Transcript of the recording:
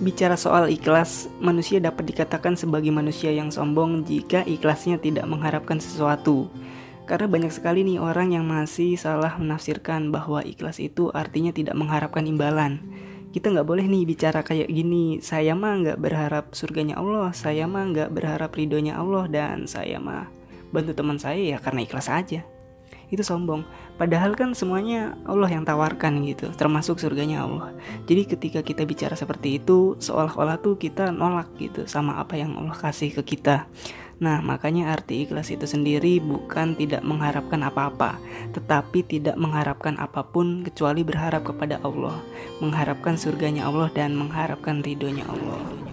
Bicara soal ikhlas, manusia dapat dikatakan sebagai manusia yang sombong jika ikhlasnya tidak mengharapkan sesuatu. Karena banyak sekali nih orang yang masih salah menafsirkan bahwa ikhlas itu artinya tidak mengharapkan imbalan. Kita nggak boleh nih bicara kayak gini, saya mah nggak berharap surganya Allah, saya mah nggak berharap ridhonya Allah, dan saya mah bantu teman saya ya karena ikhlas aja itu sombong. Padahal kan semuanya Allah yang tawarkan gitu, termasuk surganya Allah. Jadi ketika kita bicara seperti itu, seolah-olah tuh kita nolak gitu sama apa yang Allah kasih ke kita. Nah, makanya arti ikhlas itu sendiri bukan tidak mengharapkan apa-apa, tetapi tidak mengharapkan apa pun kecuali berharap kepada Allah, mengharapkan surganya Allah dan mengharapkan ridhonya Allah.